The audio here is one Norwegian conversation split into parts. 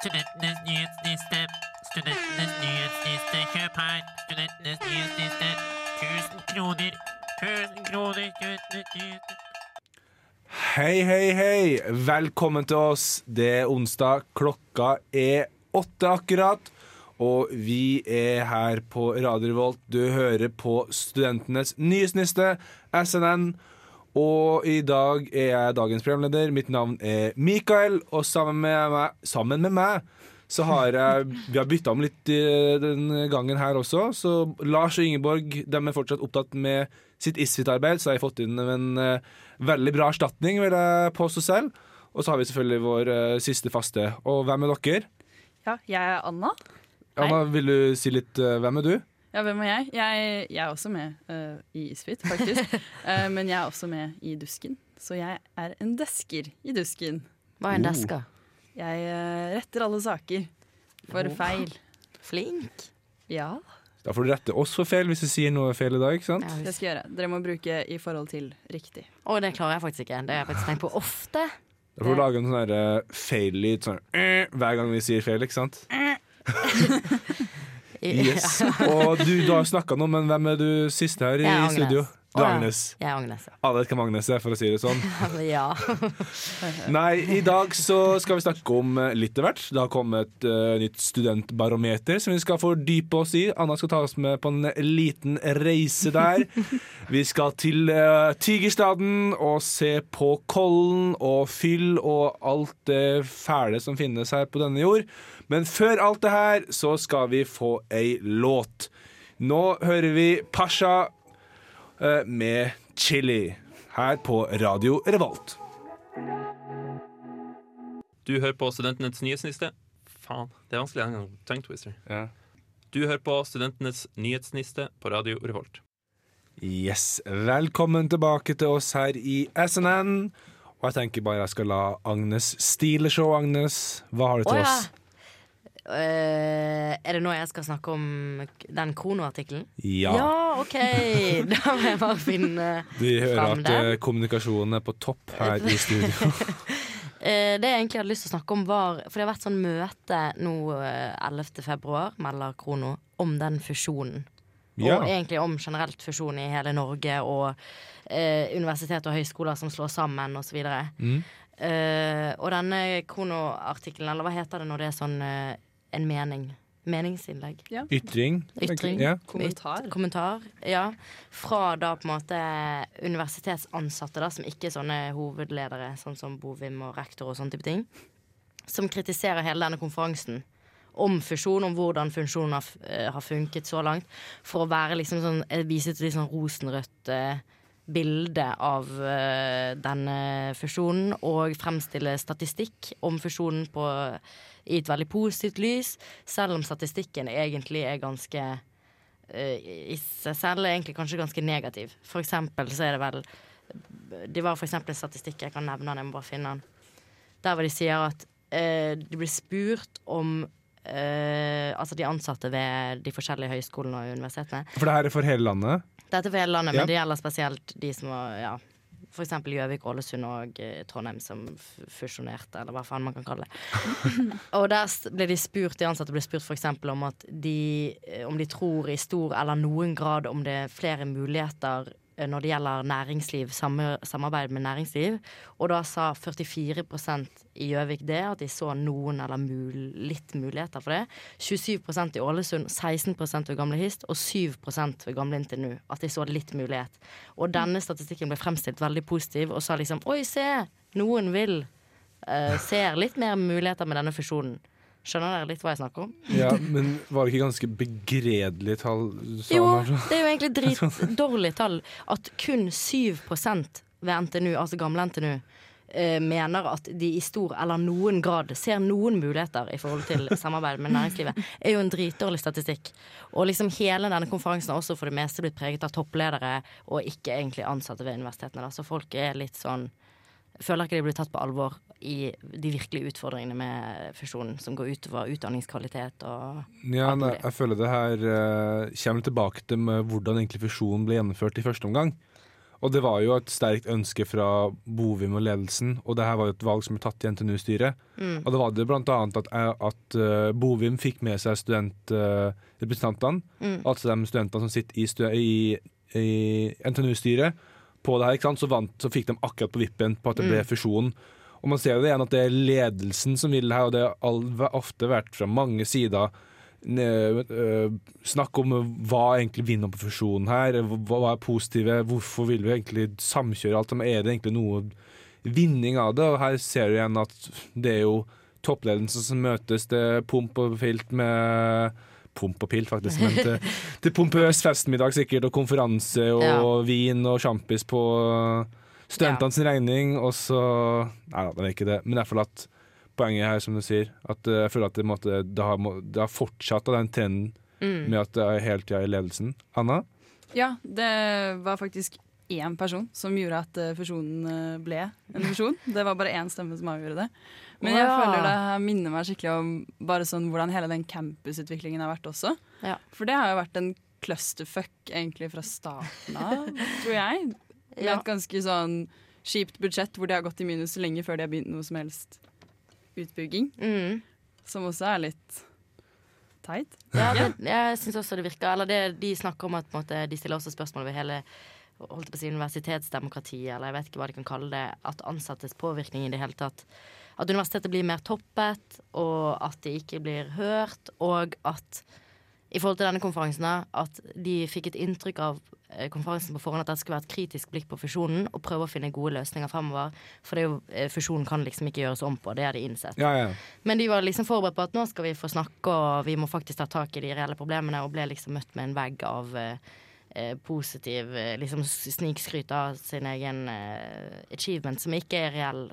Studentenes nyhetsliste. Studentenes nyhetsliste. Kjøp her. Studentenes nyhetsliste. 1000 kroner. 1000 kroner. Studentenes nyhetsliste. Hei, hei, hei! Velkommen til oss. Det er onsdag. Klokka er åtte akkurat. Og vi er her på Radio Revolt. Du hører på Studentenes nyhetsniste, SNN. Og i dag er jeg dagens programleder. Mitt navn er Mikael, og sammen med meg, sammen med meg så har jeg Vi har bytta om litt den gangen her også. Så Lars og Ingeborg de er fortsatt opptatt med sitt Isfit-arbeid, så har jeg fått inn en eh, veldig bra erstatning, vil jeg påstå selv. Og så har vi selvfølgelig vår eh, siste faste. Og hvem er dere? Ja, jeg er Anna. Anna, vil du si litt eh, hvem er du? Ja, hvem er jeg? Jeg, jeg er også med uh, i Isfit, faktisk. uh, men jeg er også med i Dusken. Så jeg er en desker i Dusken. Hva er en desker? deska? Jeg uh, retter alle saker for feil. Flink. Ja, Da får du rette oss for feil hvis du sier noe feil i dag. ikke sant? Ja, det skal jeg gjøre. Dere må bruke i forhold til riktig. Å, det klarer jeg faktisk ikke. Det har jeg faktisk tenkt på ofte. Da får du lage en sånn feil-lyd sånn, hver gang vi sier feil. ikke sant? Yes. Og du, du har snakka nå, men hvem er du siste her i studio? Du er. Agnes. Jeg er Agnes. ja. Alle vet hvem Agnes er, for å si det sånn. ja. Nei, i dag så skal vi snakke om eh, litt av hvert. Det har kommet et eh, nytt studentbarometer som vi skal fordype oss i. Anna skal ta oss med på en liten reise der. Vi skal til uh, Tigerstaden og se på Kollen og Fyll og alt det fæle som finnes her på denne jord. Men før alt det her så skal vi få ei låt. Nå hører vi Pasha eh, med Chili her på Radio Revolt. Du hører på Studentenes nyhetsniste. Faen, det er vanskelig en gang. Tongue twister. Ja. Du hører på Studentenes nyhetsniste på Radio Revolt. Yes, Velkommen tilbake til oss her i SNN. Og jeg tenker bare jeg skal la Agnes stile show. Agnes, hva har du til til ja. oss? Eh, er det nå jeg skal snakke om den den kronoartikkelen? Ja. ja, OK! Da må jeg bare finne Vi hører at der. eh, kommunikasjonen er på topp her i studio. uh, Det jeg egentlig hadde lyst til å snakke om, var For det har vært sånn møte nå eh, 11. februar, melder Krono, om den fusjonen. Ja. Og egentlig om generelt fusjon i hele Norge, og uh, universitet og høyskoler som slår sammen, osv. Mm. Eh, og denne Krono-artikkelen, eller hva heter det når det er sånn eh, en mening? Meningsinnlegg? Ytring. Ytring. Ja. Kommentar. Kommentar, ja. Fra da på en måte universitetsansatte, da, som ikke er sånne hovedledere, sånn som Bovim og rektor og sånne type ting, som kritiserer hele denne konferansen om fusjon, om hvordan funksjonen har, eh, har funket så langt, for å være liksom sånn eh, vise et litt sånn rosenrødt eh, bilde av eh, denne fusjonen, og fremstille statistikk om fusjonen på, i et veldig positivt lys, selv om statistikken egentlig er ganske uh, i seg selv er egentlig kanskje ganske negativ. For eksempel så er det vel Det var for eksempel en statistikk jeg kan nevne den, jeg må bare finne den. Der hvor de sier at uh, de blir spurt om Uh, Altså de ansatte ved de forskjellige høyskolene og universitetene. For det her er for hele landet? Dette er for hele landet, Ja. men det gjelder spesielt de som var ja, eksempel Gjøvik, Ålesund og eh, Trondheim som fusjonerte, eller hva faen man kan kalle det. og der ble de spurt, de ansatte ble spurt eksempel om at de, eh, om de tror i stor eller noen grad om det er flere muligheter når det gjelder næringsliv, samarbeid med næringsliv. Og da sa 44% i Gjøvik det, at de så noen eller mul, litt muligheter for det. 27% i Ålesund, 16 ved Gamle Hist og 7% ved Gamle NTNU. At de så litt mulighet. Og denne statistikken ble fremstilt veldig positiv og sa liksom Oi, se! Noen vil. Uh, ser litt mer muligheter med denne fusjonen. Skjønner dere litt hva jeg snakker om? Ja, Men var det ikke ganske begredelige tall? Jo, det er jo egentlig dritdårlige tall at kun 7% ved NTNU, altså gamle NTNU, eh, mener at de i stor eller noen grad ser noen muligheter i forhold til samarbeid med næringslivet, er jo en dritdårlig statistikk. Og liksom hele denne konferansen har også for det meste blitt preget av toppledere og ikke egentlig ansatte ved universitetene. Da. Så folk er litt sånn Føler ikke de blir tatt på alvor i de virkelige utfordringene med fusjonen, som går utover utdanningskvalitet og Ja, nei, jeg føler det her uh, kommer tilbake til med hvordan egentlig fusjonen ble gjennomført i første omgang. Og det var jo et sterkt ønske fra Bovim og ledelsen, og det her var jo et valg som ble tatt i NTNU-styret. Mm. Og det var det blant annet at, at uh, Bovim fikk med seg studentrepresentantene, Mm. altså de studentene som sitter i, i, i NTNU-styret, på det her, ikke sant? Så, vant, så fikk de akkurat på vippen på at det ble Mm. fusjon. Og man ser jo det igjen at det er ledelsen som vil her, og det har ofte vært fra mange sider øh, snakk om hva egentlig vinner på fusjonen her, hva er positive, hvorfor vil vi egentlig samkjøre alt, men er det egentlig noe vinning av det? Og her ser du igjen at det er jo toppledelsen som møtes, det er pump og pilt med Pump og pilt, faktisk, men til, til pompøs festmiddag sikkert, og konferanse og Ja. vin og sjampis på studentenes regning, og så Nei da, det er ikke det, men det er at poenget her, som du sier, at eh, jeg føler at det, måtte, det, har, det har fortsatt av den trenden Mm. med at det er hele tida i ledelsen. Anna? Ja, det var faktisk én person som gjorde at eh, fusjonen eh, ble en fusjon. Det var bare én stemme som avgjorde det. Men jeg ja. føler det minner meg skikkelig om bare sånn hvordan hele den campusutviklingen har vært også. Ja. For det har jo vært en clusterfuck egentlig fra starten av, tror jeg. Med Ja. et ganske sånn kjipt budsjett hvor de har gått i minus lenge før de har begynt noe som helst utbygging. Mm. Som også er litt teit. Ja, det, jeg syns også det virker Eller det, de snakker om at på en måte, de stiller også spørsmål ved hele holdt på å si, universitetsdemokratiet, eller jeg vet ikke hva de kan kalle det. At ansattes påvirkning i det hele tatt. At universitetet blir mer toppet, og at de ikke blir hørt. Og at i forhold til denne konferansen, at de fikk et inntrykk av eh, konferansen på forhånd at det skulle være et kritisk blikk på fusjonen, og prøve å finne gode løsninger fremover. For det jo, eh, fusjonen kan liksom ikke gjøres om på, det har de innsett. Ja, ja. Men de var liksom forberedt på at nå skal vi få snakke, og vi må faktisk ta tak i de reelle problemene, og ble liksom møtt med en vegg av eh, eh, positiv eh, liksom snikskryt av sin egen eh, achievement, som ikke er reell,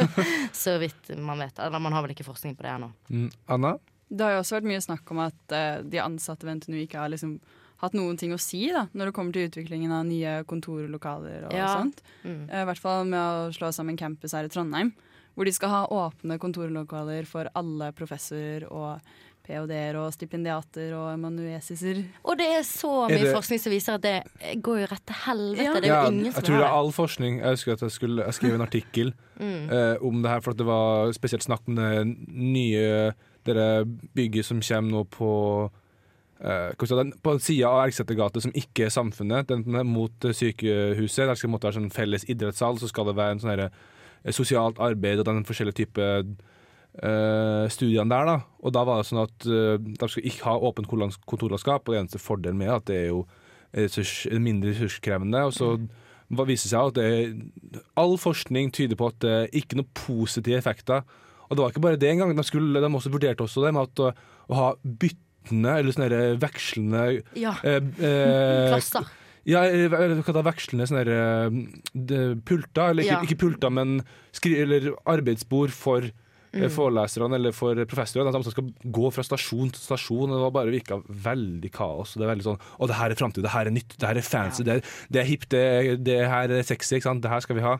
så vidt man vet. Eller man har vel ikke forskning på det ennå. Mm. Anna? Det har jo også vært mye snakk om at uh, de ansatte ved NTNU ikke har liksom hatt noen ting å si da, når det kommer til utviklingen av nye kontorlokaler og Ja. sånt. Mm. Eh, I hvert fall med å slå sammen campus her i Trondheim, hvor de skal ha åpne kontorlokaler for alle professorer og ph.d.-er og stipendiater og emanuesiser. Og det er så Er mye det- forskning som viser at det går jo rett til helvete. Ja. Det er Ja, jo ingen jeg som tror det har er all forskning. Jeg husker at jeg, skulle, jeg skrev en artikkel Mm. uh, om det her, for at det var spesielt snakk om det nye det der bygget som kommer nå på eh, den- På sida av Erksetergate, som ikke er Samfunnet, den er mot eh, sykehuset. Der skal det måtte være sånn felles idrettssal, så skal det være en sånn herre, eh, sosialt arbeid og den forskjellige type uh, studiene der. da Og da var det sånn at uh, de skal ikke ha åpent kontorlandskap, og det eneste fordelen med at det er jo ressurs, mindre ressurskrevende. Og så viser viser seg at det, all forskning tyder på at det er ikke noen positive effekter. Og det var ikke bare det engang. De, skulle, de også vurderte også det med at å, å ha byttende eller sånne vekslende Ja. eh, eh, Klasser. ja, eh, hva heter vekslende sånne der, eh, de- pulter, eller ikke, Ja. ikke pulter, men skri, eller arbeidsbord for Mm. eh, foreleserne eller for professorene. At de skal gå fra stasjon til stasjon. og Det var bare virka veldig kaos. og Det er veldig sånn Å, det her er framtid, det her er nytt, det her er fancy, det, er, det er hipt, det, det her er sexy, ikke sant. Det her skal vi ha.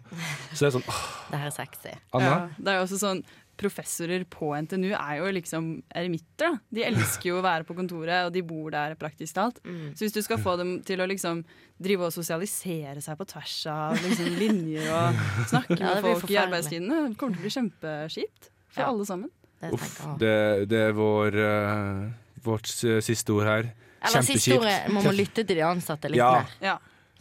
Så det er sånn åh, Det her er sexy. Anna? Ja, det er også sånn Professorer på NTNU er jo liksom eremitter. da. De elsker jo å være på kontoret, og de bor der praktisk talt. Mm. Så hvis du skal få dem til å liksom drive og sosialisere seg på tvers av liksom linjer og snakke Ja, med folk i arbeidstiden, det kommer til å bli kjempeskipt for Ja. alle sammen. Det Uff, det, det er vår, uh, vårt siste ord her. Eller siste Kjempekjipt. ordet, man må lytte til de ansatte litt Ja. mer. Ja.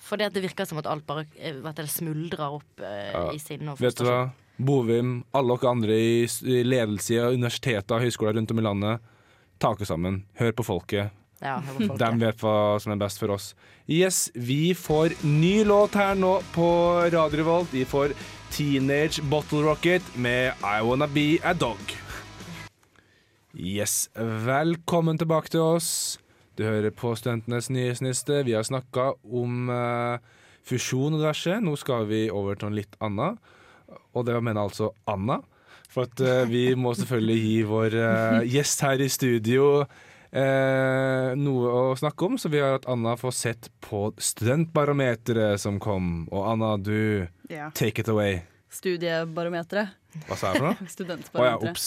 For det virker som at alt bare eh, det smuldrer opp uh, Ja. i sinne og Vet du hva? Bovim, alle dere andre i i ledelse av universiteter og høyskoler rundt om i landet, ta dere sammen. Hør på folket. Ja, hør på folket. De vet hva som er best for oss. Yes, vi får ny låt her nå på Radio Revolt. Vi får Teenage Bottle Rocket med I Wanna Be A Dog. Yes, velkommen tilbake til oss. Du hører på Studentenes nyhetsniste. Vi har snakka om uh, fusjon og diverse. Nå skal vi over til noe litt annet. Og det mener altså Anna. For at uh, vi må selvfølgelig gi vår uh, gjest her i studio uh, noe å snakke om, så vi har hatt Anna får sett på studentbarometeret som kom. Og Anna, du Ja. take it away. studiebarometeret. Hva sa jeg for noe? Å ja, ops.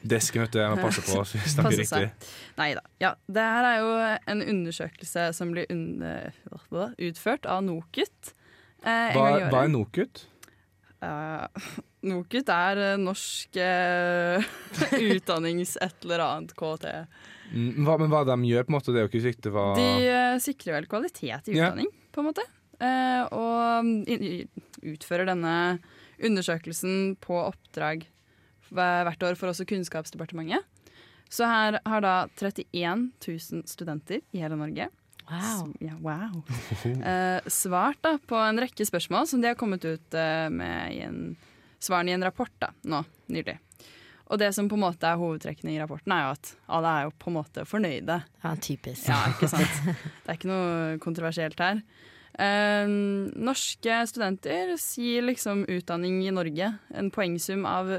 Desken, vet du. Jeg må passe på vi snakker riktig. Nei da. Ja, det her er jo en undersøkelse som blir un utført av NOKUT. eh, Hva, hva er. NOKUT? Eh, NOKUT er eh, norsk uh, utdannings-et eller annet KT. Mm, Hva, men hva de gjør, på en måte, det er jo ikke sikte hva De uh, sikrer vel kvalitet i utdanning, utdanning, på en måte. Eh, og in- utfører denne undersøkelsen på oppdrag hvert år for også Kunnskapsdepartementet. Så her har da 31 000 studenter i hele Norge Wow. ja, wow. Eh, svart da, på en rekke spørsmål som de har kommet ut eh, med i en, svarene i en rapport da, nå nylig. Og det som på en måte er hovedtrekkene i rapporten, er jo at alle er jo på en måte fornøyde. Ja, typisk. Ja, ikke sant? Det er ikke noe kontroversielt her. Eh, norske studenter sier liksom utdanning i Norge en poengsum av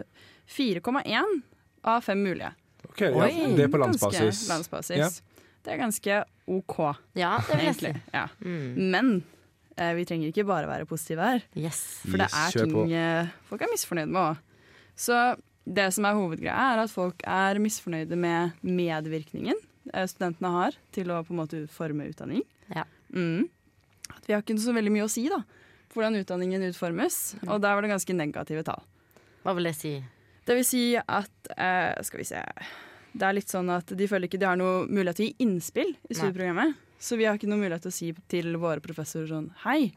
4,1 av 5 mulige. Ok, ja, Det er på Ganske landsbasis. landsbasis. Ja. Det er ganske OK, Ja, det vil jeg si. Ja. Mm. Men eh, vi trenger ikke bare være positive her. Yes. For det er kjør ting eh, folk er misfornøyd med òg. Så det som er hovedgreia, er at folk er misfornøyde med medvirkningen eh, studentene har til å på en måte forme utdanning. Ja. Mm. At vi har ikke så veldig mye å si da, hvordan utdanningen utformes, Mm. og der var det ganske negative tall. Hva vil det si? Det vil si at eh, Skal vi se Det er litt sånn at de føler ikke de har noe mulighet til å gi innspill i Nei. studieprogrammet. Så vi har ikke noe mulighet til å si til våre professorer sånn Hei,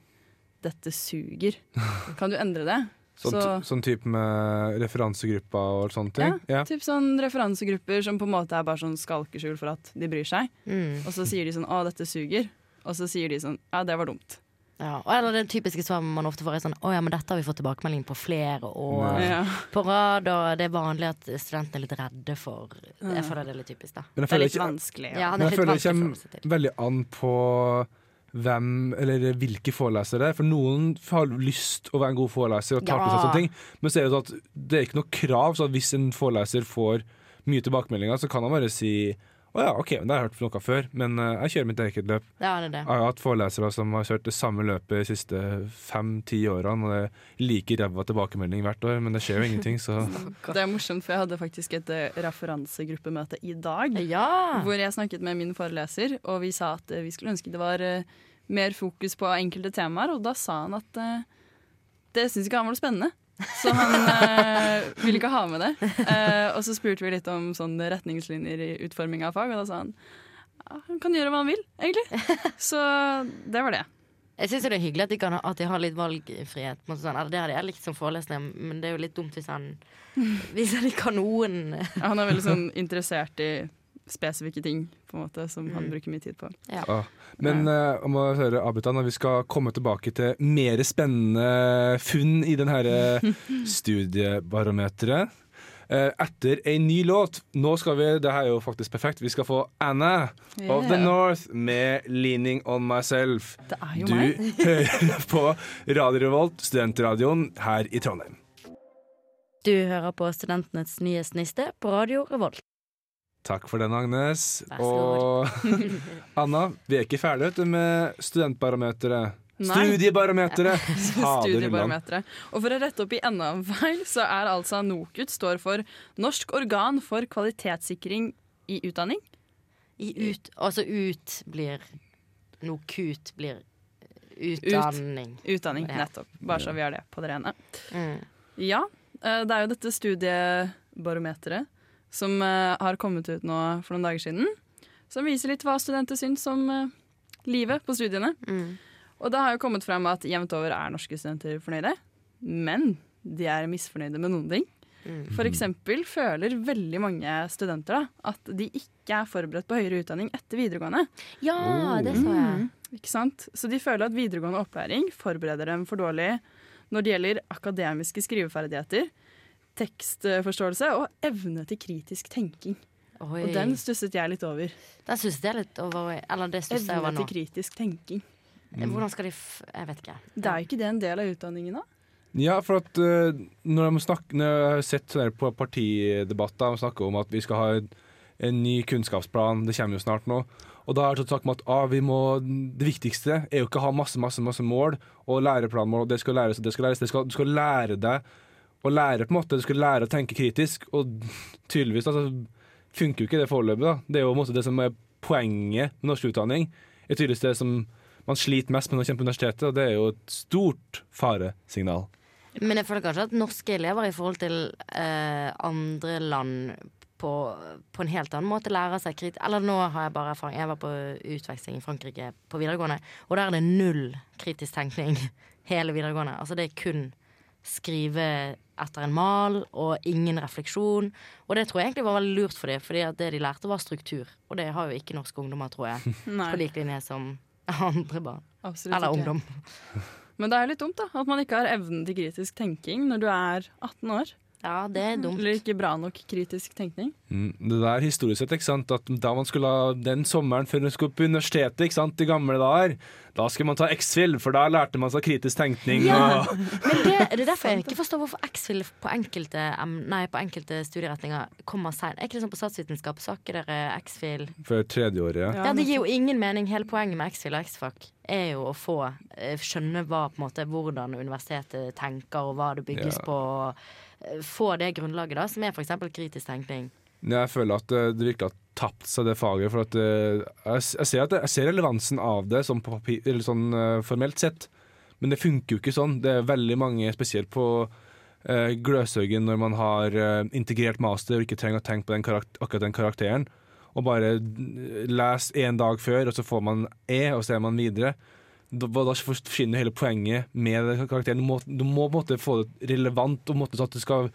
dette suger. Kan du endre det? Sånn, Så- sånn type med referansegrupper og sånne ting? Ja. Typ sånn referansegrupper som på en måte er bare sånn skalkeskjul for at de bryr seg. Mm. Og så sier de sånn 'Å, dette suger'. Og så sier de sånn 'Ja, det var dumt'. Ja. og Eller det typiske svaret man ofte får, er sånn Å ja, men dette har vi fått tilbakemelding på flere år Ja. på rad, og det er vanlig at studentene er litt redde for Jeg føler det er litt typisk, da. Men jeg Det er føler litt ikke, vanskelig. Ja, Ja. det men jeg føler det kommer veldig an på hvem, eller hvilke forelesere. For noen har lyst å være en god foreleser og tar til seg sånne ting. Men så er det sånn at det er ikke noe krav, så at hvis en foreleser får mye tilbakemeldinger, så kan han bare si å ja, OK, men det har jeg hørt noe før, men eh, jeg kjører mitt eget løp. Ja, det er det. Jeg har hatt forelesere som har kjørt det samme løpet de siste fem-ti årene, og det er like ræva tilbakemelding hvert år, men det skjer jo ingenting, så Det er morsomt, for jeg hadde faktisk et eh, referansegruppemøte i dag. Ja! Hvor jeg snakket med min foreleser, og vi sa at eh, vi skulle ønske det var mer fokus på enkelte temaer. Og da sa han at det syns ikke han var noe spennende. Så han eh, ville ikke ha med det. Uh, og så spurte vi litt om sånn retningslinjer i utforming av fag, og da sa han ja, han kan gjøre hva han vil, egentlig. Så det var det. Jeg syns det er hyggelig at de, ha, at de har litt valgfrihet. Sånn. Det hadde jeg likt som forelesning, men det er jo litt dumt hvis han ikke har noen Ja, han er veldig sånn interessert i spesifikke ting på en måte, som han Mm. bruker mye tid på. Ah. Men uh, om å høre Abita, når vi skal komme tilbake til mer spennende funn i denne eh, studiebarometeret Uh, etter ei ny låt. Nå skal vi, det her er jo faktisk perfekt, vi skal få Anna of the North med 'Leaning On Myself'. Det er jo Du meg. hører på Radio Revolt, studentradioen her i Trondheim. Du hører på Studentenes nyhetsniste på Radio Revolt. Takk for den, Agnes. Og Anna, vi er ikke ferdige vet du, med studentbarometeret. Studiebarometeret! Studiebarometeret. Og for å rette opp i enda en feil, så er altså NOKUT står for Norsk organ for kvalitetssikring i utdanning. I ut, altså ut blir NOKUT blir utdanning. Utdanning, nettopp. Bare så vi har det på det rene. Mm. Ja, eh, det er jo dette studiebarometeret som eh, har kommet ut nå for noen dager siden. Som viser litt hva studenter syns om eh, livet på studiene. Mm. Og det har jo kommet frem at jevnt over er norske studenter fornøyde. Men de er misfornøyde med noen ting. Mm. For eksempel føler veldig mange studenter da, at de ikke er forberedt på høyere utdanning etter videregående. Ja, det så jeg. Mm, ikke sant? Så de føler at videregående opplæring forbereder dem for dårlig når det gjelder akademiske skriveferdigheter, tekstforståelse og evne til kritisk tenking. Oi. Og den stusset jeg litt over. Den stusset jeg litt over Eller det stusset jeg over nå. Evne til kritisk tenking. Hvordan skal de f... Jeg vet ikke. Det er jo ikke det en del av utdanningen da? Ja, for at uh, når, de snakker, når jeg har sett sånne på partidebatter de snakker om at vi skal ha en ny kunnskapsplan. Det kommer jo snart nå. Og da har det sånn at ah, vi må, det viktigste er jo ikke å ha masse masse, masse mål og læreplanmål. og det skal læres, og det skal læres. Det skal, du skal lære deg å lære på en måte. Du skal lære å tenke kritisk. Og tydeligvis altså, funker jo ikke det foreløpig. da. Det er jo på en måte det som er poenget med norsk utdanning. Det er tydeligvis det som man sliter mest med når man kommer på universitetet, og det er jo et stort faresignal. Men jeg føler kanskje at norske elever i forhold til eh, andre land på, på en helt annen måte lærer seg kritisk Eller nå har jeg bare erfaring. Jeg var på utveksling i Frankrike på videregående, og der er det null kritisk tenkning hele videregående. Altså det er kun skrive etter en mal og ingen refleksjon. Og det tror jeg egentlig var veldig lurt for dem, fordi det de lærte, var struktur. Og det har jo ikke norske ungdommer, tror jeg. På lik linje som andre barn. absolutt Eller ikke. ungdom. Men det er litt dumt da, at man ikke har evnen til kritisk tenking når du er 18 år. Ja, det er dumt. Eller ikke bra nok kritisk tenkning. Mm, det der historisk sett, ikke sant? At da man skulle ha den sommeren før man skulle på universitetet, ikke sant? i gamle dager, da skulle man ta X-Fill, for da lærte man seg kritisk tenkning. Ja. Og, Men det, det er derfor jeg ikke forstår hvorfor X-Fill på enkelte, nei, på enkelte studieretninger kommer seint. Er ikke det sånn på statsvitenskap? Så har ikke dere X-Fill? for tredjeåret. Ja. Ja, det gir jo ingen mening. Hele poenget med X-Fill og X-Fac er jo å få eh, skjønne hva, på en måte, hvordan universitetet tenker, og hva det bygges Ja. på. og, eh, Få det grunnlaget, da, som er f.eks. kritisk tenkning. Jeg føler at eh, det virkelig har tapt seg, det faget. For at eh, jeg, ser at jeg ser relevansen av det sånn, papir, sånn eh, formelt sett, men det funker jo ikke sånn. Det er veldig mange, spesielt på uh, Gløshaugen, når man har eh, integrert master og ikke trenger å tenke på den akkurat den karakteren, og bare eh, lese én dag før, og så får man E, og så er man videre. Da, da forsvinner hele poenget med karakteren. Du må, du må på en måte få det relevant, og måte så at du skal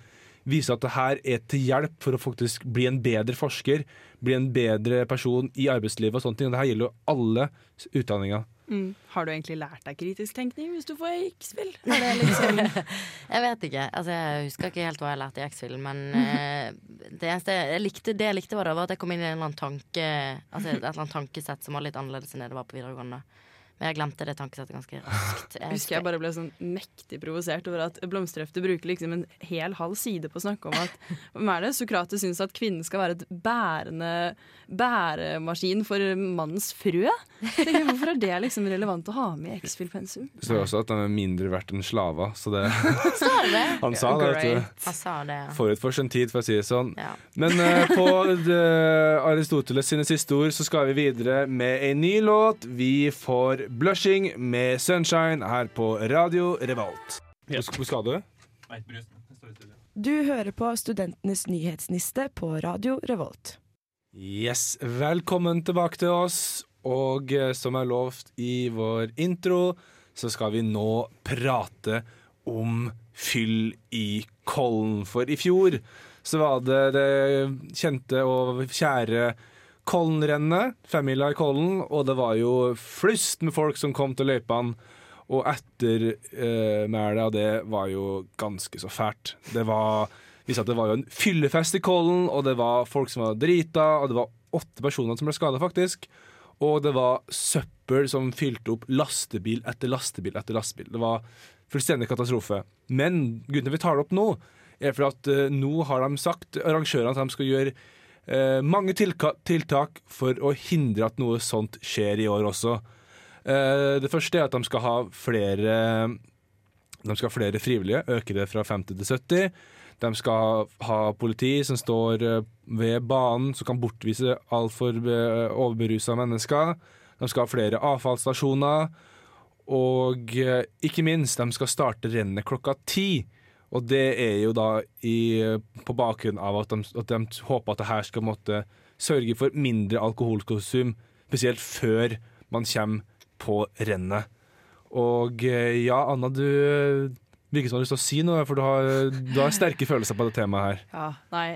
vise at det her er til hjelp for å faktisk bli en bedre forsker, bli en bedre person i arbeidslivet og sånne ting. Og det her gjelder jo alle utdanninger. Mm. Har du egentlig lært deg kritisk tenkning hvis du får X-Fill? Liksom Jeg vet ikke. Altså, jeg husker ikke helt hva jeg lærte i X-Fill, men eh, det eneste jeg likte, det jeg likte, var, da, var at jeg kom inn i en eller annen tanke Altså et eller annet tankesett som var litt annerledes enn det det var på videregående. Men jeg glemte det tankesettet ganske raskt. Jeg husker jeg bare ble sånn mektig provosert over at Blomsterhefte bruker liksom en hel halv side på å snakke om at Hvem er det? Sokrates syns at kvinnen skal være et bærende bæremaskin for mannens frø? Tenker, hvorfor er det liksom relevant å ha med i X-Fill-pensum? Det står også at han er mindre verdt enn slava, så det det? Han sa det, vet du. Great. Han sa det, ja. Forut for sin tid, for å si det sånn. ja. Men uh, på Aristoteles sine siste ord så skal vi videre med en ny låt. Vi får 'Blushing' med 'Sunshine' her på Radio Revolt. Hvor skal du? Du hører på Studentenes nyhetsniste på Radio Revolt. Yes, velkommen tilbake til oss. Og eh, som er lovt i vår intro, så skal vi nå prate om fyll i Kollen. For i fjor så var det det kjente og kjære Kollenrennet, femmila i Kollen, og det var jo flust med folk som kom til løypene. Og ettermælet av det var jo ganske så fælt. Det var viste at det var jo en fyllefest i Kollen, og det var folk som var drita, og det var åtte personer som ble skada, faktisk. Og det var søppel som fylte opp lastebil etter lastebil etter lastebil. Det var fullstendig katastrofe. Men grunnen til at vi tar det opp nå, er for at eh, nå har de sagt, arrangørene, at de skal gjøre eh, mange tiltak for å hindre at noe sånt skjer i år også. Eh, det første er at de skal ha flere de skal ha flere frivillige, øke det fra 50 til 70. De skal ha politi som står eh, ved banen, som kan bortvise altfor overberusa mennesker. De skal ha flere avfallsstasjoner. Og eh, ikke minst, de skal starte rennet klokka ti. Og det er jo da i, på bakgrunn av at de, at de håper at det her skal måtte sørge for mindre alkoholkonsum, spesielt før man kommer på rennet. Og eh, ja, Anna, du eh, virker som du har lyst til å si noe, for du har, du har sterke følelser på det temaet her. Ja, nei,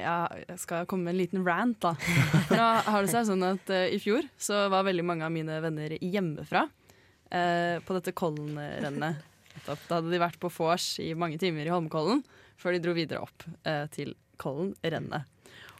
jeg skal komme med en liten rant, da. Nå har det seg sånn at uh, i fjor så var veldig mange av mine venner hjemmefra uh, på dette Kollen-rennet. Da hadde de vært på vors i mange timer i Holmenkollen før de dro videre opp eh, til Kollen-rennet.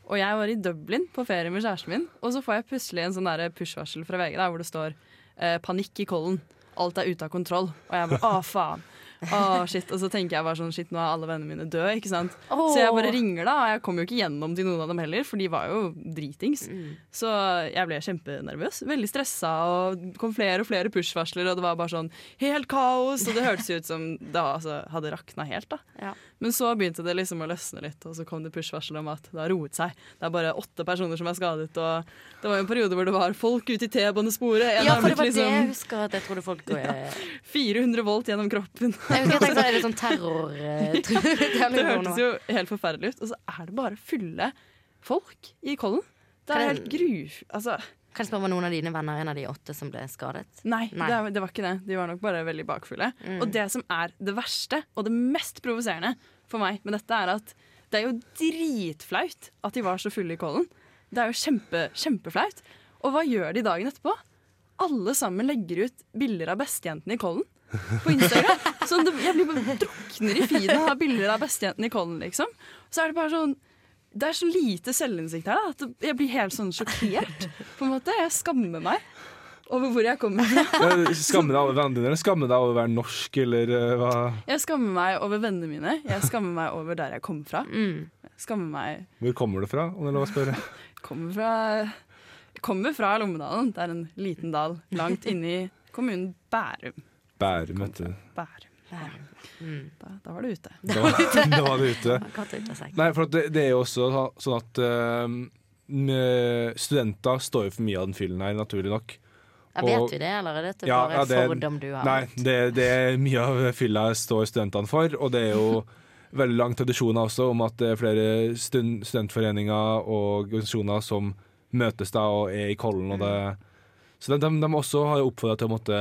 Og jeg var i Dublin på ferie med kjæresten min, og så får jeg plutselig en sånn push-varsel fra VG der, hvor det står eh, 'panikk i Kollen'. Alt er ute av kontroll. Og jeg bare 'å, faen'. Å, shit. Og så tenker jeg bare sånn Shit, nå er alle vennene mine døde, ikke sant. Oh. Så jeg bare ringer, da. Og jeg kom jo ikke gjennom til noen av dem heller, for de var jo dritings. Mm. Så jeg ble kjempenervøs. Veldig stressa, og det kom flere og flere push-varsler, og det var bare sånn helt kaos. Og det hørtes jo ut som det altså, hadde rakna helt, da. Ja. Men så begynte det liksom å løsne litt, og så kom det push-varsel om at det har roet seg. Det er bare åtte personer som er skadet, og det var jo en periode hvor det var folk ute i T-banesporet. Ja, for det var var det jeg liksom husker at jeg trodde folk ja, 400 volt gjennom kroppen. Jeg tenkte sånn, er det sånn terror eh, det hørtes jo helt forferdelig ut. Og så er det bare fulle folk i Kollen. Det er helt gru... Altså, Kan jeg spørre var noen av dine venner en av de åtte som ble skadet? nei, Nei. Det, det var ikke det. De var nok bare veldig bakfulle. Mm. Og det som er det verste, og det mest provoserende for meg med dette, er at det er jo dritflaut at de var så fulle i Kollen. Det er jo kjempe, kjempeflaut. Og hva gjør de dagen etterpå? Alle sammen legger ut bilder av bestejentene i Kollen på Instagram. Så det, jeg blir bare drukner i feeden av bilder av bestejentene i Kollen, liksom. Så er det bare sånn Det er så lite selvinnsikt her da, at jeg blir helt sånn sjokkert. På en måte. Jeg skammer meg over hvor jeg kommer fra. Skammer deg over vennene dine, eller skammer deg over å være norsk, eller eh, hva? Jeg skammer meg over vennene mine. Jeg skammer meg over der jeg kom fra. Mm. Jeg skammer meg Hvor kommer du fra, om det er lov å spørre? kommer fra, kommer fra Lommedalen. Det er en liten dal langt inne i kommunen Bærum. Bærum, vet du. Bærum. Mm. Da, da var du ute. Da var, da var det ute. Nei, for at det, det er jo også sånn at uh, studenter står jo for mye av den fyllen her, naturlig nok. Ja, og- vet vi det, eller er dette Ja, bare ja, det- fordom du har? Nei, det, det er mye av fylla står studentene for, og det er jo veldig lang tradisjon også om at det er flere stund, studentforeninger og organisasjoner som møtes da og er i Kollen. Og det, så de, de, de også har jo oppfordra til å måtte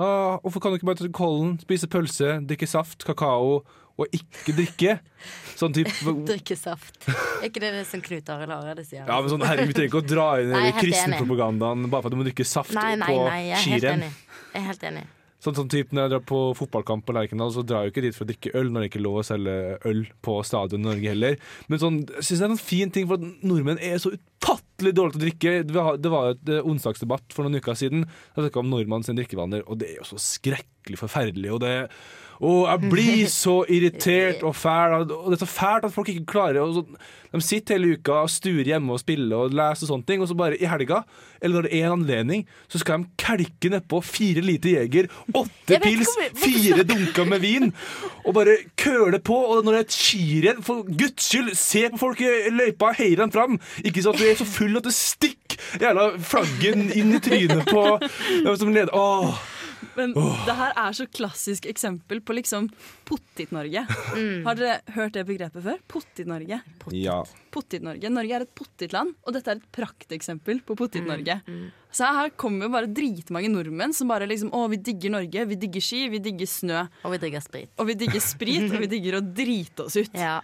ha, Hvorfor kan du ikke bare ta Kollen, spise pølse, drikke saft, kakao og ikke drikke? Sånn type Drikke saft. Er ikke det det som Knut Arild Hareide sier? Ja, men sånn, herregud, Vi trenger ikke å dra inn Nei, kristenpropagandaen bare for at du må drikke saft nei, nei, på nei, jeg er helt skirenn. enig. Jeg er helt enig. Sånn, sånn typ Når jeg drar på fotballkamp på Lerkendal, så drar jeg jo ikke dit for å drikke øl når det ikke er lov å selge øl på stadion i Norge heller. Men sånn, jeg synes det er en fin ting, for at nordmenn er så ufattelig dårlige til å drikke. Det var- jo et eh, onsdagsdebatt for noen uker siden. Jeg snakka om nordmann sin drikkevaner, og det er jo så skrekkelig forferdelig. Og det og jeg blir så irritert og fæl. Og det er så fælt at folk ikke klarer å så, De sitter hele uka og stuer hjemme og spiller og leser og sånne ting, og så bare i helga, eller når det er en anledning, så skal de kelke nedpå fire liter Jeger, åtte pils, fire dunker med vin, og bare køle på. Og når det er et skirenn, for guds skyld, se på folk i løypa, hei dem fram. Ikke sånn at du er så full at du stikker jævla flaggen inn i trynet på dem som leder. Åh. Men det her er så klassisk eksempel på liksom Pottit-Norge. Mm. Har dere hørt det begrepet før? Pottit-Norge. Ja. Pottit-Norge. Norge er et pottitland, og dette er et prakteksempel på Pottit-Norge. Mm. Så her kommer jo bare dritmange nordmenn som bare liksom Å, vi digger Norge, vi digger ski, vi digger snø. Og vi digger sprit. Og vi digger sprit, og vi digger å drite oss ut. Ja.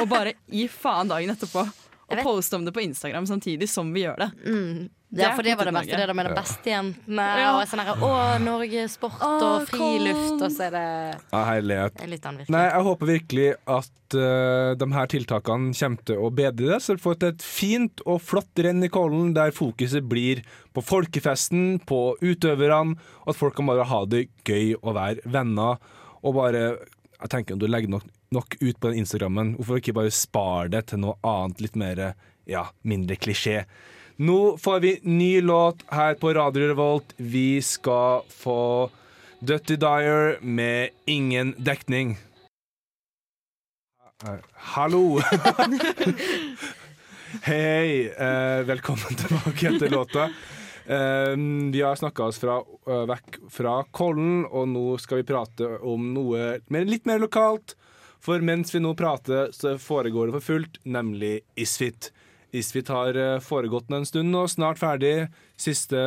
Og bare gi faen dagen etterpå. Og poste om det på Instagram samtidig som vi gjør det. Mm. Ja, for det var det beste. Det der med de bestejentene Ja. og sånn her Å, Norge, sport Å, og friluft, og så er det ja herlighet. det er litt annen Nei, jeg håper virkelig at uh, de her tiltakene kommer til å bedre det, så vi får et fint og flott renn i Kollen der fokuset blir på folkefesten, på utøverne, og at folk kan bare ha det gøy og være venner. Og bare Jeg tenker om du legger nok, nok ut på den Instagrammen, hvorfor ikke bare spare det til noe annet, litt mer ja, mindre klisjé. Nå får vi ny låt her på Radio Revolt. Vi skal få Dutty Dyer med Ingen dekning. Hallo! hei. Eh, velkommen tilbake etter låta. Eh, vi har snakka oss fra, eh, vekk fra Kollen, og nå skal vi prate om noe mer, litt mer lokalt. For mens vi nå prater, så foregår det for fullt, nemlig Isfit. Isfit har eh, foregått en stund og snart ferdig. Siste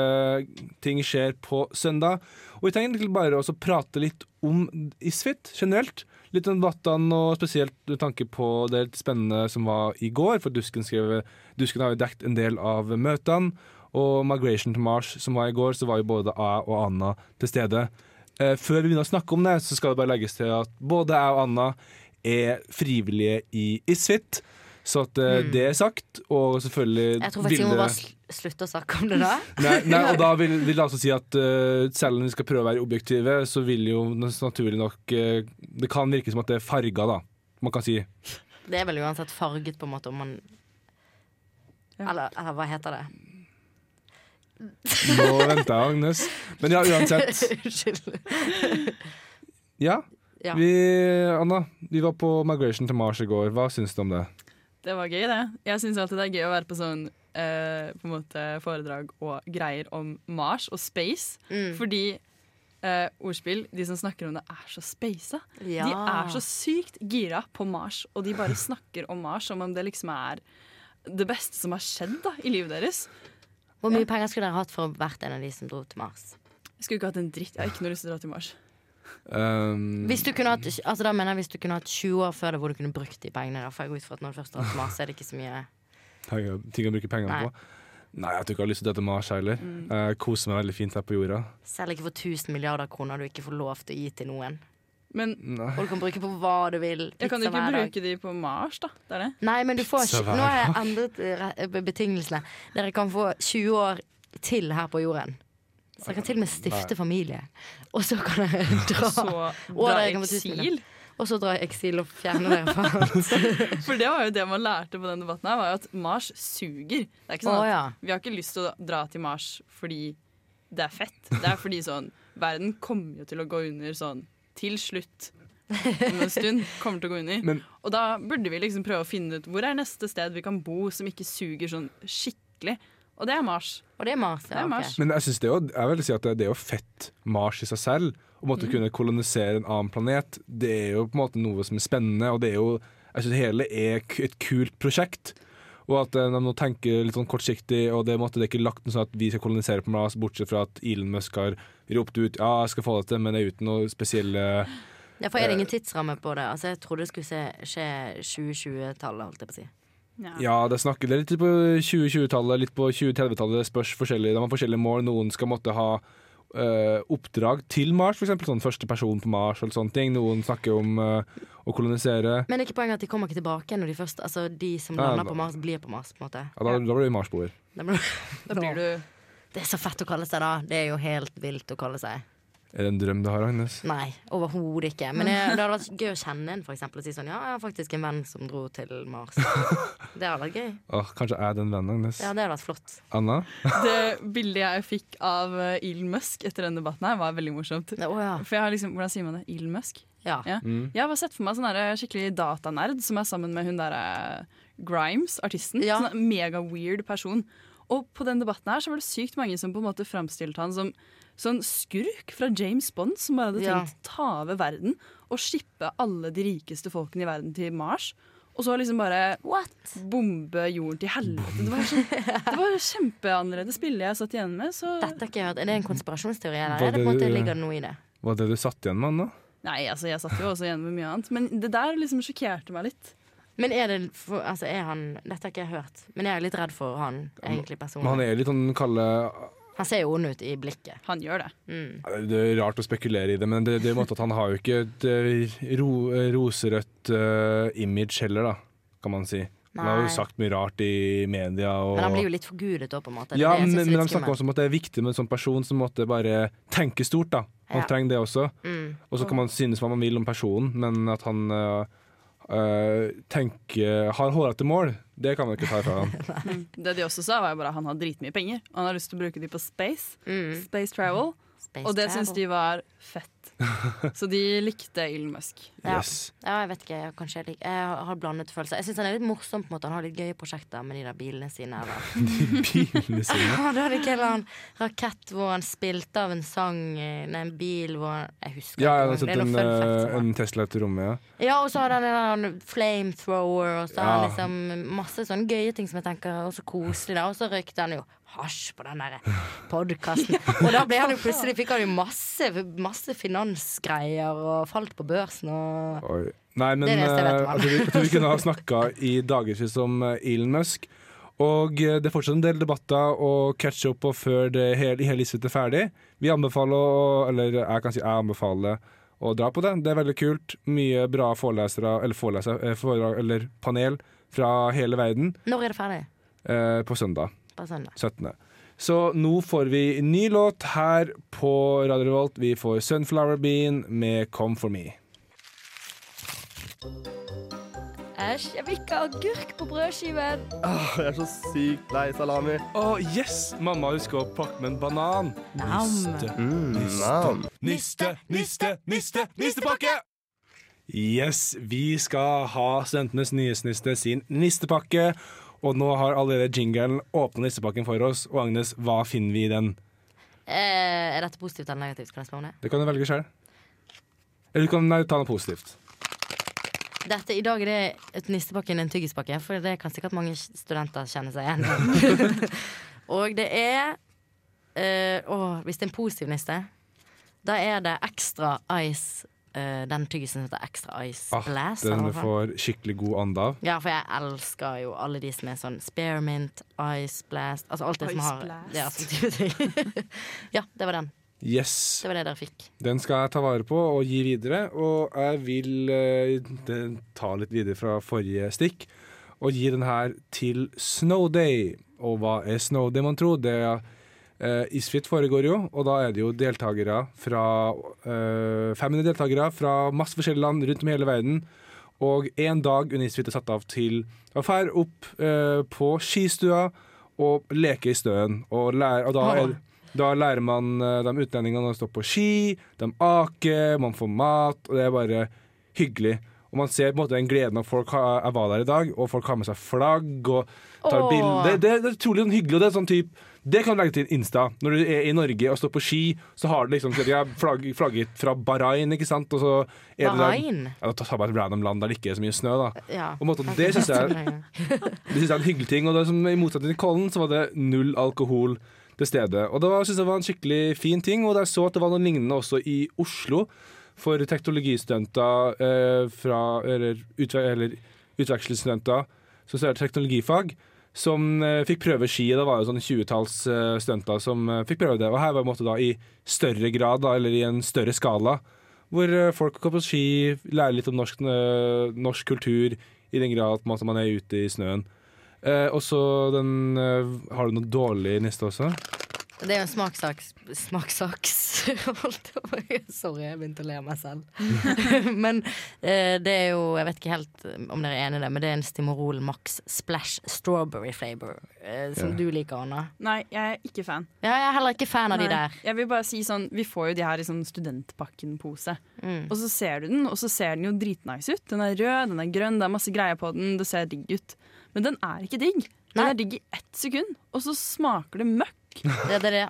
ting skjer på søndag. Og vi tenkte bare å prate litt om Isfit generelt. Litt om debattene, og spesielt med tanke på det litt spennende som var i går. For Dusken, skrev, Dusken har jo dekket en del av møtene. Og Migration to Mars, som var i går, så var jo både jeg og Anna til stede. Eh, før vi begynner å snakke om det, så skal det bare legges til at både jeg og Anna er frivillige i Isfit. Så at eh, Mm. det er sagt, og selvfølgelig Jeg tror faktisk vi må bare slutte å snakke om det da. Nei, nei, og da vil, vil det altså si at uh, selv om vi skal prøve å være objektive, så vil jo naturlig nok uh, Det kan virke som at det er farga, da. Man kan si. Det er vel uansett farget, på en måte, om man Ja. eller, eller hva heter det? Nå venter jeg, Agnes. Men ja, uansett. Unnskyld. Ja, Ja. vi, Anna, vi var på Migration til Mars i går. Hva syns du om det? Det var gøy, det. Jeg syns alltid det er gøy å være på sånn eh, på en måte foredrag og greier om Mars og space. Mm. Fordi eh, ordspill, de som snakker om det, er så spasa. Ja. De er så sykt gira på Mars, og de bare snakker om Mars som om det liksom er det beste som har skjedd da, i livet deres. Hvor mye penger skulle dere hatt for hvert en av de som dro til Mars? Jeg skulle ikke hatt en dritt. Jeg har ikke noe lyst til å dra til Mars. Um, Hvis du kunne hatt Altså da mener jeg hvis du kunne hatt 20 år før det hvor du kunne brukt de pengene. da, For jeg går ut fra at når du først har hatt Mars, er det ikke så mye penger, ting å bruke pengene Nei. på. Nei, jeg tror ikke jeg har lyst til å dø til Mars heller. Jeg koser meg veldig fint her på jorda. Selv ikke for 1000 milliarder kroner du ikke får lov til å gi til noen. Men Og du kan bruke på hva du vil. jeg kan du ikke bruke de på Mars, da. Det er det. Nei, men du får Nå har jeg endret eh, betingelsene. Dere kan få 20 år til her på jorden. Så jeg kan til og med stifte familie. Og så kan jeg dra. Så dra i eksil. Og så dra i eksil og fjerne dere fra. For det var jo det man lærte på den debatten her, var jo at Mars suger. Det er ikke sånn at oh, ja. Vi har ikke lyst til å dra til Mars fordi det er fett. Det er fordi sånn Verden kommer jo til å gå under sånn til slutt. Om en stund kommer til å gå under. Men- og da burde vi liksom prøve å finne ut hvor er neste sted vi kan bo som ikke suger sånn skikkelig. Og det er Mars. Og det er Mars. Det er Mars. Okay. Men jeg synes det er jo, jeg vil si at det, det er jo fett Mars i seg selv. Å måtte kunne kolonisere en annen planet. Det er jo på en måte noe som er spennende, og det er jo Jeg synes hele er et kult prosjekt. Og at eh, de nå tenker litt sånn kortsiktig, og det, måtte, det er ikke lagt noe sånn at vi skal kolonisere på Mars, bortsett fra at Elon Musk har ropt ut ja, jeg skal få det til, men det er uten noe spesielle Ja, for er det ingen tidsramme på det? Altså, jeg trodde det skulle skje 2020-tallet, holdt jeg på å si. Ja, det snakker det er litt på 2020-tallet, litt på 2030-tallet. Det spørs forskjellig. De har forskjellige mål. Noen skal måtte ha Uh, oppdrag til Mars, f.eks. Sånn første person på Mars. eller sånne ting. Noen snakker om uh, å kolonisere. Men det er ikke poenget at de kommer ikke tilbake når de først Altså, de som lander ja, på Mars, blir på Mars, på en måte. Ja, da, da blir du Marsboer. Da Da blir du Det er så fett å kalle seg da. Det er jo helt vilt å kalle seg. Er det en drøm du har, Agnes? Nei, overhodet ikke. Men jeg, det hadde vært gøy å kjenne en, for eksempel. Og si sånn Ja, jeg har faktisk en venn som dro til Mars. Det hadde vært gøy. Åh, kanskje jeg er den vennen, Agnes. Ja, det hadde vært flott. Anna? Det bildet jeg fikk av eh, Elon Musk etter den debatten her, var veldig morsomt. Oh, ja. For jeg har liksom, Hvordan sier man det? Elon Musk? ja. Ja. Mm. Jeg har bare sett for meg sånn der skikkelig datanerd som er sammen med hun derre Grimes, artisten. Ja. Sånn mega weird person. Og på den debatten her så var det sykt mange som på en måte framstilte han som sånn skurk fra James Bond som bare hadde Ja. å ta over verden og skippe alle de rikeste folkene i verden til Mars. Og så liksom bare What? bombe jorden til helvete. Det var, så, det var kjempeannerledes bilde jeg satt igjen med. Så Dette har ikke jeg hørt. Er det en konspirasjonsteori, eller er det på en måte ligger det noe i det? Var det du satt igjen med, da? Nei, altså jeg satt jo også igjen med mye annet. Men det der liksom sjokkerte meg litt. Men er det for, Altså, er han Dette har ikke jeg hørt. Men jeg er litt redd for han egentlig Men han er litt sånn kalle Han ser jo ond ut i blikket. Han gjør det. Mm. Det er rart å spekulere i det, men det, det er måte at han har jo ikke et eh, ro, eh, roserødt uh, image heller, da, kan man si. Han har jo sagt mye rart i media. Og, Men han blir jo litt forgudet òg, på en måte. Ja, det men, men de snakker også om at det er viktig med en sånn person som måtte bare tenke stort. da Han Ja. trenger det også. Mm. Og så kan man synes hva man vil om personen, men at han øh, øh, tenker har hårete mål, det kan man ikke ta fra ham. Det de også sa, var jo bare at han har dritmye penger. Og han har lyst til å bruke de på space. Mm. Space travel. Space Og det syns de var fett. Så de likte Elon Musk. Ja. Yes. Ja, jeg vet ikke. Jeg, kanskje jeg, liker, jeg har- blandet følelser. Jeg syns han er litt morsom. på en måte Han har litt gøye prosjekter med de der bilene sine. Eller. Bilene sine. Ja, det hadde ikke en rakett hvor han spilte av en sang eh, Nei, en bil hvor han Jeg husker Ja, jeg ikke. har sett en, han. en Tesla til rommet, ja. Ja, og så hadde han en flamethrower, og så har han liksom masse sånne gøye ting som jeg tenker er så koselig. da Og så røykte han jo hasj på den der podkasten. Og da ble han jo plutselig fikk han jo masse, masse finansgreier og falt på børsen og Oi. Nei, men Det er det eneste jeg vet om øh, han. altså, jeg tror vi kunne ha snakka i dagevis om øh, Elon Musk. Og øh, det er fortsatt en del debatter å catche opp på før det hele, hele er ferdig. Vi anbefaler, eller jeg kan si jeg anbefaler å dra på det. Det er veldig kult. Mye bra forelesere, eller forelesere, eh, foredrag, eller panel fra hele verden Når er det ferdig? eh, på søndag På søndag. 17. Så nå får vi en ny låt her på Radio Revolt. Vi får Sunflower Bean med Come For Me. Æsj, jeg vil ikke ha agurk på brødskiven. Åh, jeg er så sykt lei salami. Åh, yes! Mamma husker å pakke med en banan. Nam. Niste, Mm, niste, nam. niste, niste, niste, nistepakke! Yes, vi skal ha Studentenes nyhetsniste sin nistepakke. Og nå har allerede jingelen åpna nissepakken for oss. Og Agnes, hva finner vi i den? Eh, er dette positivt eller negativt? Kan jeg spørre om det? Det kan du velge sjøl. Eller du kan nei, ta noe positivt. Dette, I dag er det et nistepakke en tyggispakke, for det kan sikkert mange studenter kjenne seg igjen i. Og det er eh, å, Hvis det er en positiv niste, da er det ekstra ice. Eh, den tyggisen som heter Extra Ice Ah, Blast. Den du får skikkelig god ande av. Ja, for jeg elsker jo alle de som er sånn spearmint, ice blast Altså alt det som har blast. det er sånn ting. ja, det var den. Yes. Det var det dere fikk. Den skal jeg ta vare på og gi videre. Og jeg vil uh, ta litt videre fra forrige stikk og gi den her til Snowday. Og hva er Snowday, mon tro? Det er eh, Isfit foregår jo, og da er det jo deltakere fra uh, 500 deltakere fra masse forskjellige land rundt om i hele verden. Og én dag under Isfit er satt av til å fære opp uh, på skistua og leke i støen. Og, lære, og da, er, da lærer man eh, de utlendingene å stå på ski, de aker, man får mat, og det er bare hyggelig. Og man ser på en måte den gleden av folk har, jeg var der i dag, og folk har med seg flagg og tar Åh. bilder. Det, det, er utrolig sånn hyggelig, og det er sånn typ det kan du legge til Insta. Når du er i Norge og står på ski, så har du liksom har flagg, flagget fra Bahrain, ikke sant? Og så er det der- Bahrain? Ja, ta bare et random land der det ikke er så mye snø, da. Ja. Måte, det syns jeg, jeg er en hyggelig ting. Og det som, I motsetning til Kollen så var det null alkohol til stede. Og det var, synes jeg var en skikkelig fin ting. Og jeg så at det var noe lignende også i Oslo for teknologistudenter eh, fra Eller, utve eller utvekslingsstudenter som studerer teknologifag. Som eh, fikk prøve ski. Det var jo sånn 20-talls eh, studenter som eh, fikk prøve det. Og her var det en i større grad, da, eller i en større skala, hvor folk går på ski, lærer litt om norsk, norsk kultur, i den grad at man, er ute i snøen. Eh, og så den Har du noe dårlig neste også? Det er jo en smakssaks Smakssaks. Sorry, jeg begynte å le av meg selv. men eh, det er jo Jeg vet ikke helt om dere er enig i det, men det er en Stimorol Max Splash Strawberry flavor. eh, som Ja. du liker, Anna. Nei, jeg er ikke fan. Ja, jeg er heller ikke fan av de der. Jeg vil bare si sånn, Vi får jo de her i sånn studentpakken-pose. Mm. Og så ser du den, og så ser den jo dritnice ut. Den er rød, den er grønn, det er masse greier på den. Det ser digg ut. Men den er ikke digg. Den Nei. er digg i ett sekund, og så smaker det møkk. Det, det, det.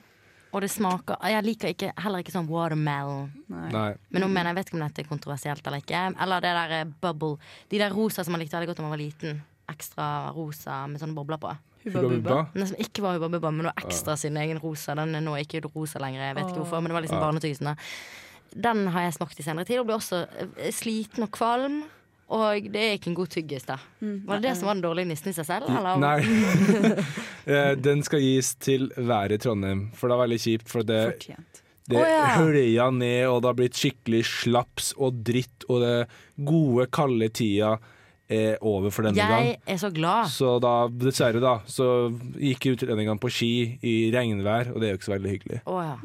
Og det smaker Jeg liker ikke, heller ikke sånn watermelon. Nei. Nei. Men nå mener jeg vet ikke om dette er kontroversielt eller ikke. Eller det der eh, bubble. De der rosa som man likte veldig godt da man var liten. Ekstra rosa med sånne bobler på. Hubba Hubba bubba. bubba. Den som ikke var Hubba Bubba, men det var ekstra sin egen rosa. Den er nå ikke rosa lenger. Jeg vet ikke hvorfor, men det var liksom barnetysende Den har jeg smakt i senere tid og blir også eh, sliten og kvalm. Og det er ikke en god tyggis, da. Var det det som var den dårlige nissen i seg selv? Eller? Nei. Eh, den skal gis til været i Trondheim, for det er veldig kjipt. For det, Fortjent. det oh, ja. ned, og det har blitt skikkelig slaps og dritt, og det gode, kalde tida er over for denne gang. Jeg er så glad. Så da, dessverre, da, så gikk utlendingene på ski i regnvær, og det er jo ikke så veldig hyggelig. Oh, ja.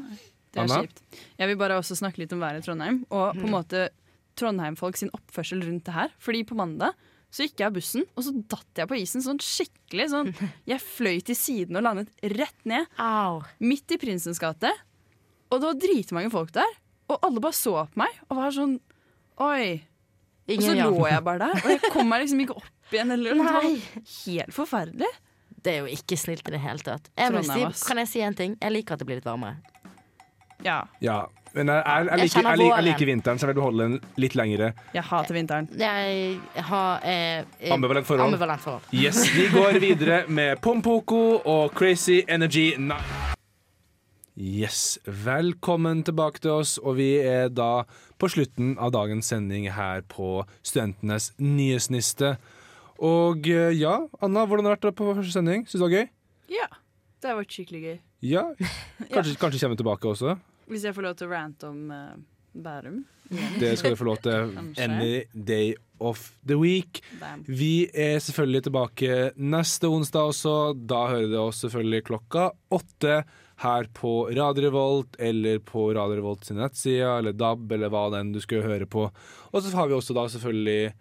Det er Anna? kjipt. Jeg vil bare også snakke litt om været i Trondheim, og på en måte Trondheim-folk sin oppførsel rundt det her. Fordi på mandag så gikk jeg av bussen, og så datt jeg på isen sånn skikkelig. Sånn. Jeg fløy til siden og landet rett ned, Au. midt i Prinsens gate. Og det var dritmange folk der, og alle bare så på meg og var sånn Oi. Og så lå jeg bare der, og jeg kom meg liksom ikke opp igjen. Eller, det var helt forferdelig. Det er jo ikke snilt i det hele tatt. Jeg si, kan jeg si en ting? Jeg liker at det blir litt varmere. Ja, Ja, men jeg, jeg, jeg, liker, jeg, liker, jeg liker vinteren, så jeg vil beholde den litt lengre. jeg hater vinteren. Jeg har eh, eh, Ambivalent forhold. Ambivalent forhold. Yes, Vi går videre med Pompoko og Crazy Energy Night. Yes, Velkommen tilbake til oss, og vi er da på slutten av dagens sending her på Studentenes nyhetsniste. Og eh, ja, Anna, hvordan har det vært på første sending? Syns du det var gøy? Ja, det har vært skikkelig gøy. Ja. Kanskje, kanskje kommer vi tilbake også? Hvis jeg får lov til å rante om uh, Bærum Det skal du få lov til any day of the week. Damn. Vi er selvfølgelig tilbake neste onsdag også. Da hører dere oss selvfølgelig klokka åtte her på Radio Revolt eller på Radio Revolt sin nettside eller DAB eller hva den du skulle høre på. Og så har vi også da selvfølgelig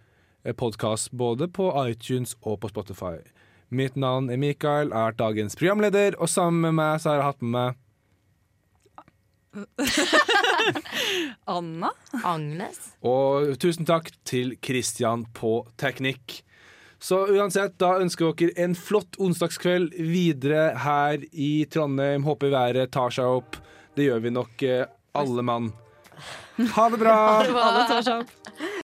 podkast både på iTunes og på Spotify. Mitt navn er Mikael, er dagens programleder, og sammen med meg så har jeg hatt med meg Anna? Agnes? Og tusen takk til Kristian på teknikk. Så uansett, da ønsker dere en flott onsdagskveld videre her i Trondheim. Håper været tar seg opp. Det gjør vi nok, eh, alle mann. Ha det bra! Alle tar seg opp.